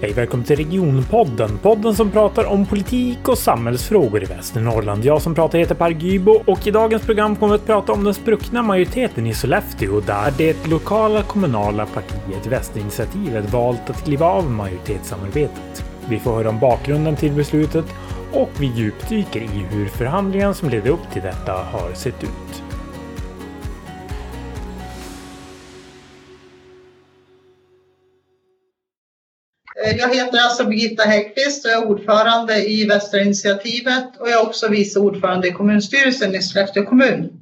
Hej välkommen till Regionpodden, podden som pratar om politik och samhällsfrågor i Västernorrland. Jag som pratar heter Per Gybo och i dagens program kommer vi att prata om den spruckna majoriteten i Sollefteå där det lokala kommunala partiet Västerinitiativet valt att kliva av majoritetssamarbetet. Vi får höra om bakgrunden till beslutet och vi djupdyker i hur förhandlingen som ledde upp till detta har sett ut. Jag heter alltså Birgitta Häggkvist och jag är ordförande i Västra initiativet och jag är också vice ordförande i kommunstyrelsen i Sollefteå kommun.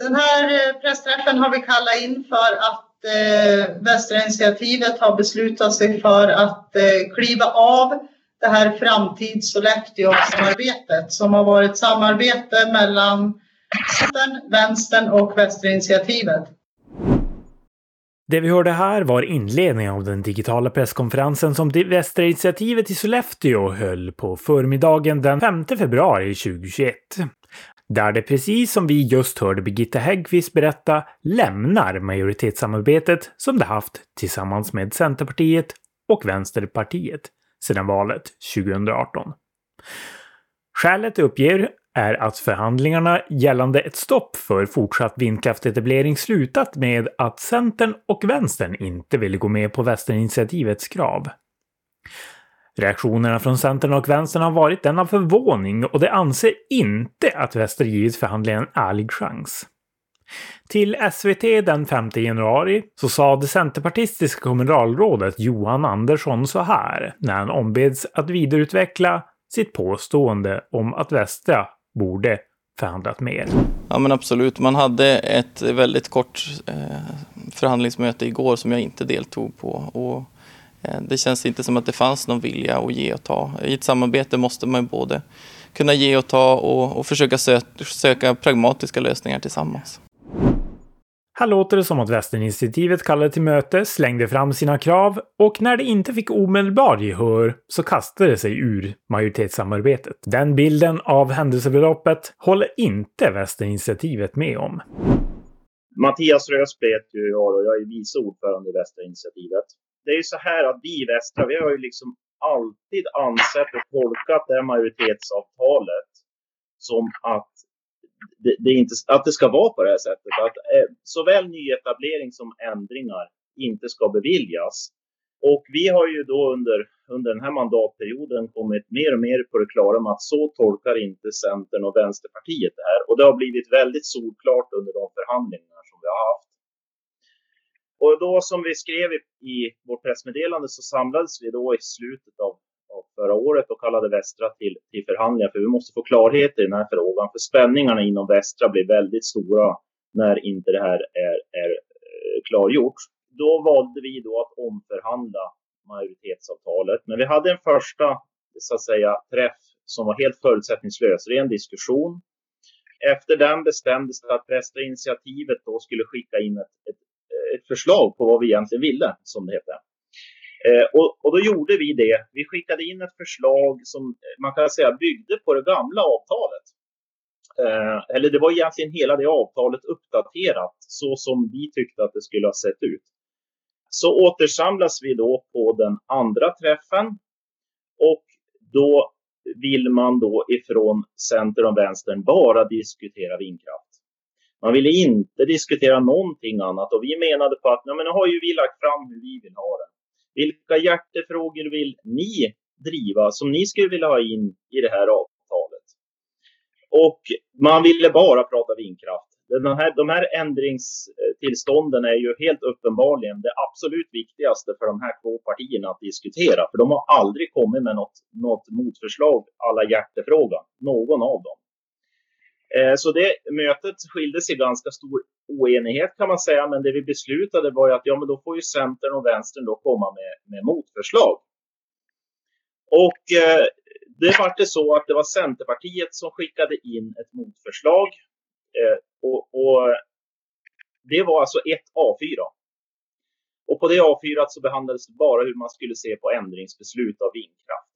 Den här eh, pressträffen har vi kallat in för att eh, Västra initiativet har beslutat sig för att eh, kliva av det här framtids Sollefteå-samarbetet som har varit samarbete mellan Centern, Vänstern och Västra initiativet. Det vi hörde här var inledningen av den digitala presskonferensen som det Västra initiativet i Sollefteå höll på förmiddagen den 5 februari 2021. Där det precis som vi just hörde Birgitta Häggkvist berätta lämnar majoritetssamarbetet som det haft tillsammans med Centerpartiet och Vänsterpartiet sedan valet 2018. Skälet uppger är att förhandlingarna gällande ett stopp för fortsatt vindkraftetablering slutat med att Centern och Vänstern inte ville gå med på Västerninitiativets krav. Reaktionerna från Centern och Vänstern har varit den av förvåning och de anser inte att Väster givit förhandlingen en ärlig chans. Till SVT den 5 januari så sa det centerpartistiska kommunalrådet Johan Andersson så här när han ombeds att vidareutveckla sitt påstående om att Västra borde förhandlat mer. Ja men absolut, man hade ett väldigt kort eh, förhandlingsmöte igår som jag inte deltog på. Och, eh, det känns inte som att det fanns någon vilja att ge och ta. I ett samarbete måste man både kunna ge och ta och, och försöka sö söka pragmatiska lösningar tillsammans. Här låter det som att Västerninitiativet kallade till möte, slängde fram sina krav och när det inte fick omedelbar gehör så kastade det sig ur majoritetssamarbetet. Den bilden av händelseförloppet håller inte Västerninitiativet med om. Mattias Rösby heter jag och jag är vice ordförande i Västerinitiativet. Det är ju så här att vi i Västra, vi har ju liksom alltid ansett och tolkat det här majoritetsavtalet som att det, det, inte, att det ska vara på det här sättet. Att eh, såväl nyetablering som ändringar inte ska beviljas. Och vi har ju då under, under den här mandatperioden kommit mer och mer på det klara med att så tolkar inte Centern och Vänsterpartiet det här. Och det har blivit väldigt solklart under de förhandlingar som vi har haft. Och då som vi skrev i, i vårt pressmeddelande så samlades vi då i slutet av förra året och kallade Västra till, till förhandlingar. För vi måste få klarhet i den här frågan. För spänningarna inom Västra blir väldigt stora när inte det här är, är eh, klargjort. Då valde vi då att omförhandla majoritetsavtalet. Men vi hade en första så att säga, träff som var helt förutsättningslös, ren diskussion. Efter den bestämdes det att Västra initiativet då skulle skicka in ett, ett, ett förslag på vad vi egentligen ville, som det heter. Eh, och, och, då gjorde vi det. Vi skickade in ett förslag som eh, man kan säga byggde på det gamla avtalet. Eh, eller det var egentligen hela det avtalet uppdaterat så som vi tyckte att det skulle ha sett ut. Så återsamlas vi då på den andra träffen och då vill man då ifrån Center och Vänstern bara diskutera vindkraft. Man ville inte diskutera någonting annat och vi menade på att men nu har ju vi lagt fram hur vi vill ha det. Vilka hjärtefrågor vill ni driva som ni skulle vilja ha in i det här avtalet? Och man ville bara prata vindkraft. De här, de här ändringstillstånden är ju helt uppenbarligen det absolut viktigaste för de här två partierna att diskutera. För de har aldrig kommit med något, något motförslag alla hjärtefrågan, någon av dem. Eh, så det mötet skilde sig ganska stor oenighet kan man säga, men det vi beslutade var ju att ja, men då får ju Centern och Vänstern då komma med, med motförslag. Och eh, det var det så att det var Centerpartiet som skickade in ett motförslag. Eh, och, och, det var alltså ett A4. Och på det A4 så behandlades det bara hur man skulle se på ändringsbeslut av vindkraft.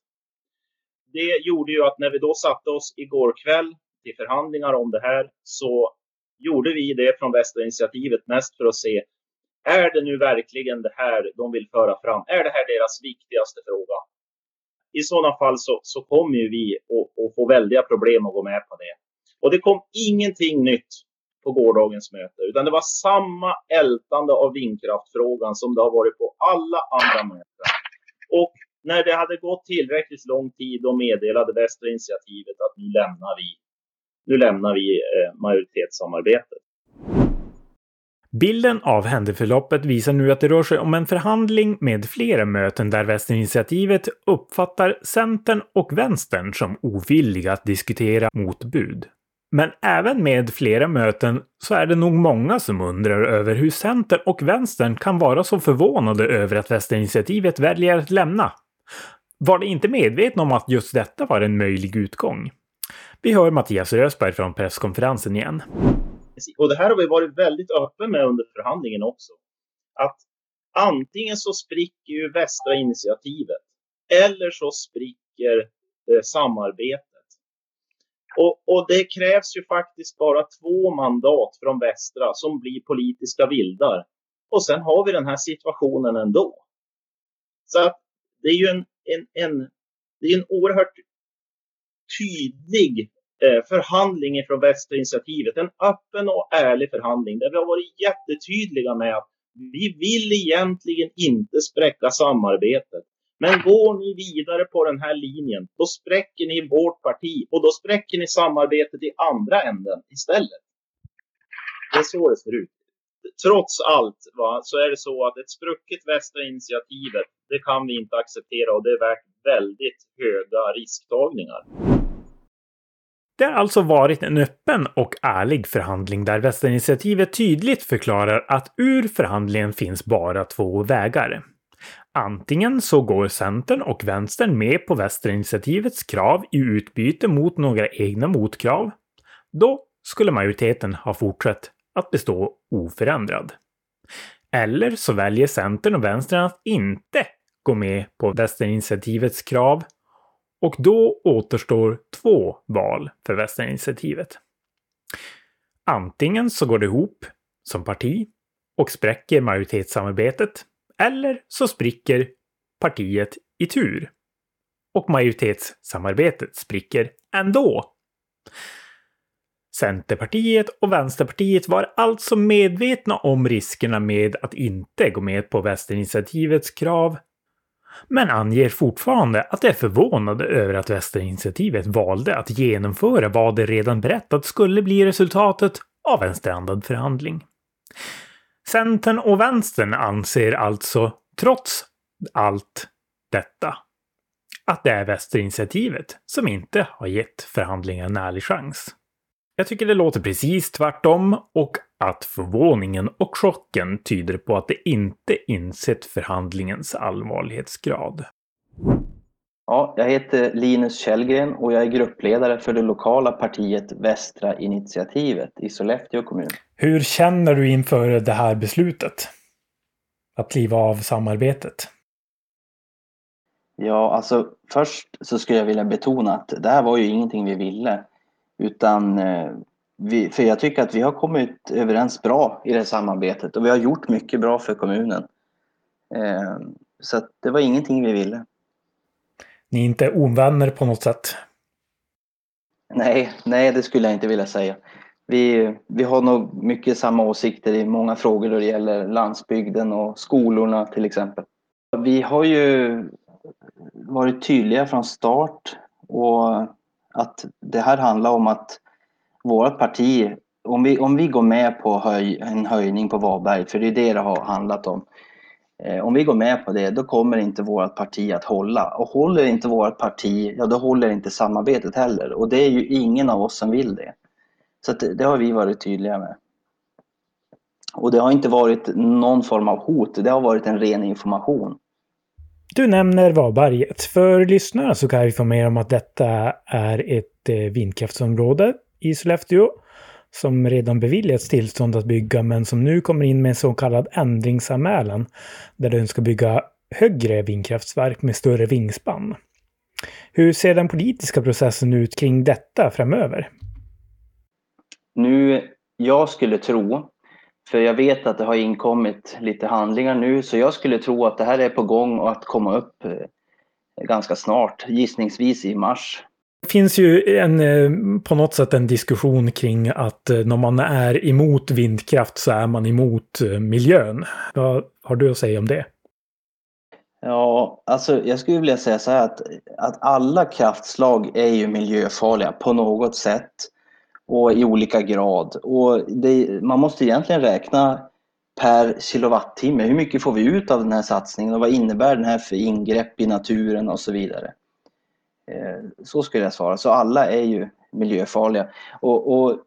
Det gjorde ju att när vi då satte oss igår kväll till förhandlingar om det här så gjorde vi det från Västra initiativet mest för att se Är det nu verkligen det här de vill föra fram? Är det här deras viktigaste fråga? I sådana fall så, så kommer ju vi att få väldiga problem att gå med på det. Och det kom ingenting nytt på gårdagens möte, utan det var samma ältande av vindkraftfrågan som det har varit på alla andra möten. Och när det hade gått tillräckligt lång tid, då meddelade Västra initiativet att nu lämnar vi, nu lämnar vi eh, majoritetssamarbetet. Bilden av händelseförloppet visar nu att det rör sig om en förhandling med flera möten där Västerinitiativet uppfattar Centern och Vänstern som ovilliga att diskutera motbud. Men även med flera möten så är det nog många som undrar över hur Centern och Vänstern kan vara så förvånade över att Västerinitiativet väljer att lämna. Var de inte medvetna om att just detta var en möjlig utgång? Vi hör Mattias Rösberg från presskonferensen igen. Och det här har vi varit väldigt öppen med under förhandlingen också. Att antingen så spricker ju västra initiativet eller så spricker eh, samarbetet. Och, och, det krävs ju faktiskt bara två mandat från västra som blir politiska vildar. Och sen har vi den här situationen ändå. Så att det är ju en, en, en, det är en oerhört tydlig eh, förhandling från Västra initiativet. En öppen och ärlig förhandling där vi har varit jättetydliga med att vi vill egentligen inte spräcka samarbetet. Men går ni vidare på den här linjen, då spräcker ni vårt parti och då spräcker ni samarbetet i andra änden istället. Det är så det ser ut. Trots allt va, så är det så att ett sprucket Västra initiativet, det kan vi inte acceptera och det är värt väldigt höga risktagningar. Det har alltså varit en öppen och ärlig förhandling där Västerinitiativet tydligt förklarar att ur förhandlingen finns bara två vägar. Antingen så går Centern och Vänstern med på Västerinitiativets krav i utbyte mot några egna motkrav. Då skulle majoriteten ha fortsatt att bestå oförändrad. Eller så väljer Centern och Vänstern att inte gå med på Västerninitiativets krav och då återstår två val för Västerninitiativet. Antingen så går det ihop som parti och spräcker majoritetssamarbetet, eller så spricker partiet i tur. Och majoritetssamarbetet spricker ändå. Centerpartiet och Vänsterpartiet var alltså medvetna om riskerna med att inte gå med på Västerinitiativets krav men anger fortfarande att de är förvånade över att Västerinitiativet valde att genomföra vad de redan berättat skulle bli resultatet av en strandad förhandling. Centern och vänstern anser alltså, trots allt detta, att det är Västerinitiativet som inte har gett förhandlingarna en ärlig chans. Jag tycker det låter precis tvärtom och att förvåningen och chocken tyder på att det inte insett förhandlingens allvarlighetsgrad. Ja, jag heter Linus Källgren och jag är gruppledare för det lokala partiet Västra initiativet i Sollefteå kommun. Hur känner du inför det här beslutet? Att kliva av samarbetet? Ja, alltså först så skulle jag vilja betona att det här var ju ingenting vi ville. Utan eh, vi, för jag tycker att vi har kommit överens bra i det här samarbetet och vi har gjort mycket bra för kommunen. Eh, så det var ingenting vi ville. Ni är inte ovänner på något sätt? Nej, nej det skulle jag inte vilja säga. Vi, vi har nog mycket samma åsikter i många frågor då det gäller landsbygden och skolorna till exempel. Vi har ju varit tydliga från start och att det här handlar om att vårt parti, om vi, om vi går med på höj, en höjning på Varberg, för det är det det har handlat om. Eh, om vi går med på det, då kommer inte vårt parti att hålla. Och håller inte vårt parti, ja då håller inte samarbetet heller. Och det är ju ingen av oss som vill det. Så det, det har vi varit tydliga med. Och det har inte varit någon form av hot, det har varit en ren information. Du nämner Varberget. För lyssnarna så kan jag informera om att detta är ett eh, vindkraftsområde i Sollefteå som redan beviljats tillstånd att bygga men som nu kommer in med en så kallad ändringsanmälan där de ska bygga högre vindkraftsverk med större vingspann. Hur ser den politiska processen ut kring detta framöver? Nu, jag skulle tro För jag vet att det har inkommit lite handlingar nu så jag skulle tro att det här är på gång och att komma upp eh, ganska snart, gissningsvis i mars. Det finns ju en, eh, på något sätt en diskussion kring att eh, när man är emot vindkraft så är man emot eh, miljön. Vad har du att säga om det? Ja, alltså jag skulle vilja säga så här att, att alla kraftslag är ju miljöfarliga på något sätt och i olika grad. Och det, man måste egentligen räkna per kilowattimme. Hur mycket får vi ut av den här satsningen och vad innebär den här för ingrepp i naturen och så vidare. Eh, så skulle jag svara. Så alla är ju miljöfarliga. Och, och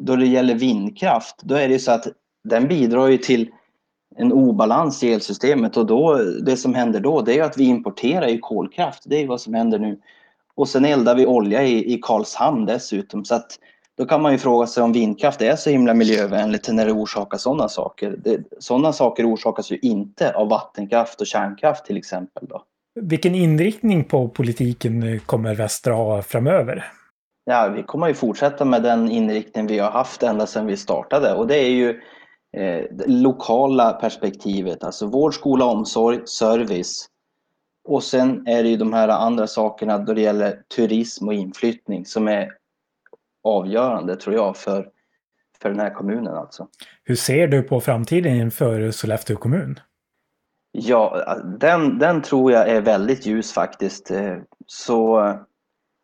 då det gäller vindkraft, då är det ju så att den bidrar ju till en obalans i elsystemet och då, det som händer då det är att vi importerar ju kolkraft. Det är vad som händer nu. Och sen eldar vi olja i, i Karlshamn dessutom. Så att då kan man ju fråga sig om vindkraft är så himla miljövänligt när det orsakar sådana saker. Sådana saker orsakas ju inte av vattenkraft och kärnkraft till exempel. Då. Vilken inriktning på politiken kommer Västra ha framöver? Ja, vi kommer ju fortsätta med den inriktning vi har haft ända sedan vi startade och det är ju eh, det lokala perspektivet, alltså vård, skola, omsorg, service. Och sen är det ju de här andra sakerna då det gäller turism och inflyttning som är avgörande tror jag för, för den här kommunen alltså. Hur ser du på framtiden för Sollefteå kommun? Ja, den, den tror jag är väldigt ljus faktiskt. Eh, så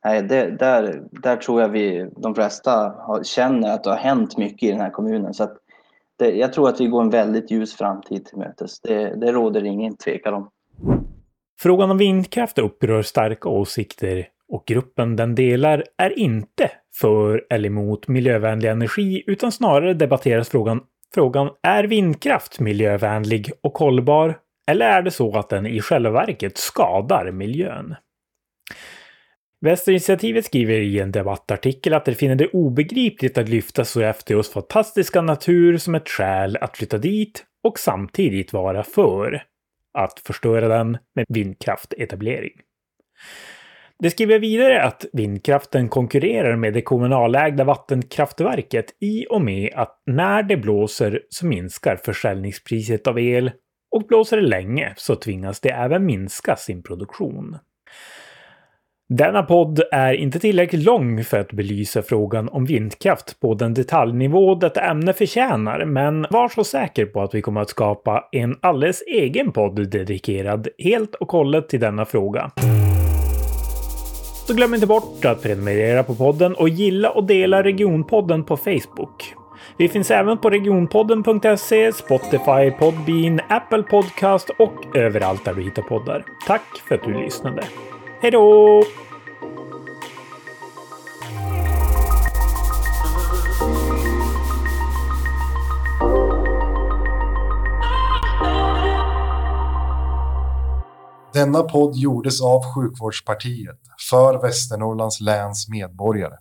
nej, det, där, där tror jag vi, de flesta har, känner att det har hänt mycket i den här kommunen. Så att det, jag tror att vi går en väldigt ljus framtid till mötes. Det, det råder ingen tvekan om. Frågan om vindkraft upprör starka åsikter och gruppen den delar är inte för eller emot miljövänlig energi utan snarare debatteras frågan Frågan är vindkraft miljövänlig och hållbar? Eller är det så att den i själva verket skadar miljön? Västerinitiativet skriver i en debattartikel att de finner det obegripligt att lyfta Sollefteås fantastiska natur som ett skäl att flytta dit och samtidigt vara för att förstöra den med vindkraftetablering. Det skriver vidare att vindkraften konkurrerar med det kommunalägda vattenkraftverket i och med att när det blåser så minskar försäljningspriset av el och blåser det länge så tvingas det även minska sin produktion. Denna podd är inte tillräckligt lång för att belysa frågan om vindkraft på den detaljnivå detta ämne förtjänar, men var så säker på att vi kommer att skapa en alldeles egen podd dedikerad helt och hållet till denna fråga. Så glöm inte bort att prenumerera på podden och gilla och dela regionpodden på Facebook. Vi finns även på regionpodden.se, Spotify, Podbean, Apple Podcast och överallt där du hittar poddar. Tack för att du lyssnade. Hej då! Denna podd gjordes av Sjukvårdspartiet för Västernorrlands läns medborgare.